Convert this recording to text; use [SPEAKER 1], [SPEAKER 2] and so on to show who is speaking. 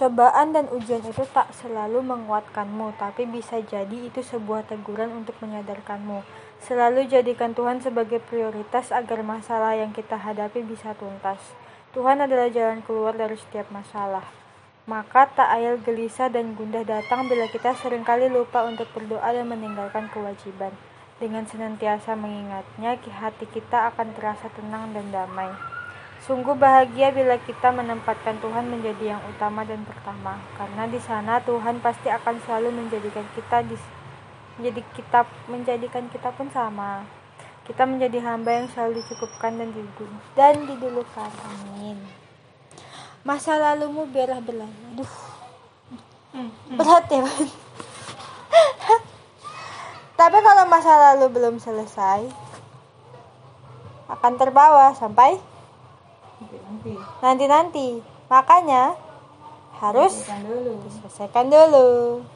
[SPEAKER 1] Cobaan dan ujian itu tak selalu menguatkanmu, tapi bisa jadi itu sebuah teguran untuk menyadarkanmu. Selalu jadikan Tuhan sebagai prioritas agar masalah yang kita hadapi bisa tuntas. Tuhan adalah jalan keluar dari setiap masalah. Maka tak ayal gelisah dan gundah datang bila kita sering kali lupa untuk berdoa dan meninggalkan kewajiban. Dengan senantiasa mengingatnya, hati kita akan terasa tenang dan damai. Sungguh bahagia bila kita menempatkan Tuhan menjadi yang utama dan pertama, karena di sana Tuhan pasti akan selalu menjadikan kita di, menjadi kita menjadikan kita pun sama. Kita menjadi hamba yang selalu dicukupkan dan didulu, dan didulukan. Amin. Masa lalumu biarlah berlalu. Aduh. Berat ya, Tapi kalau masa lalu belum selesai, akan terbawa sampai nanti-nanti. Makanya harus diselesaikan dulu.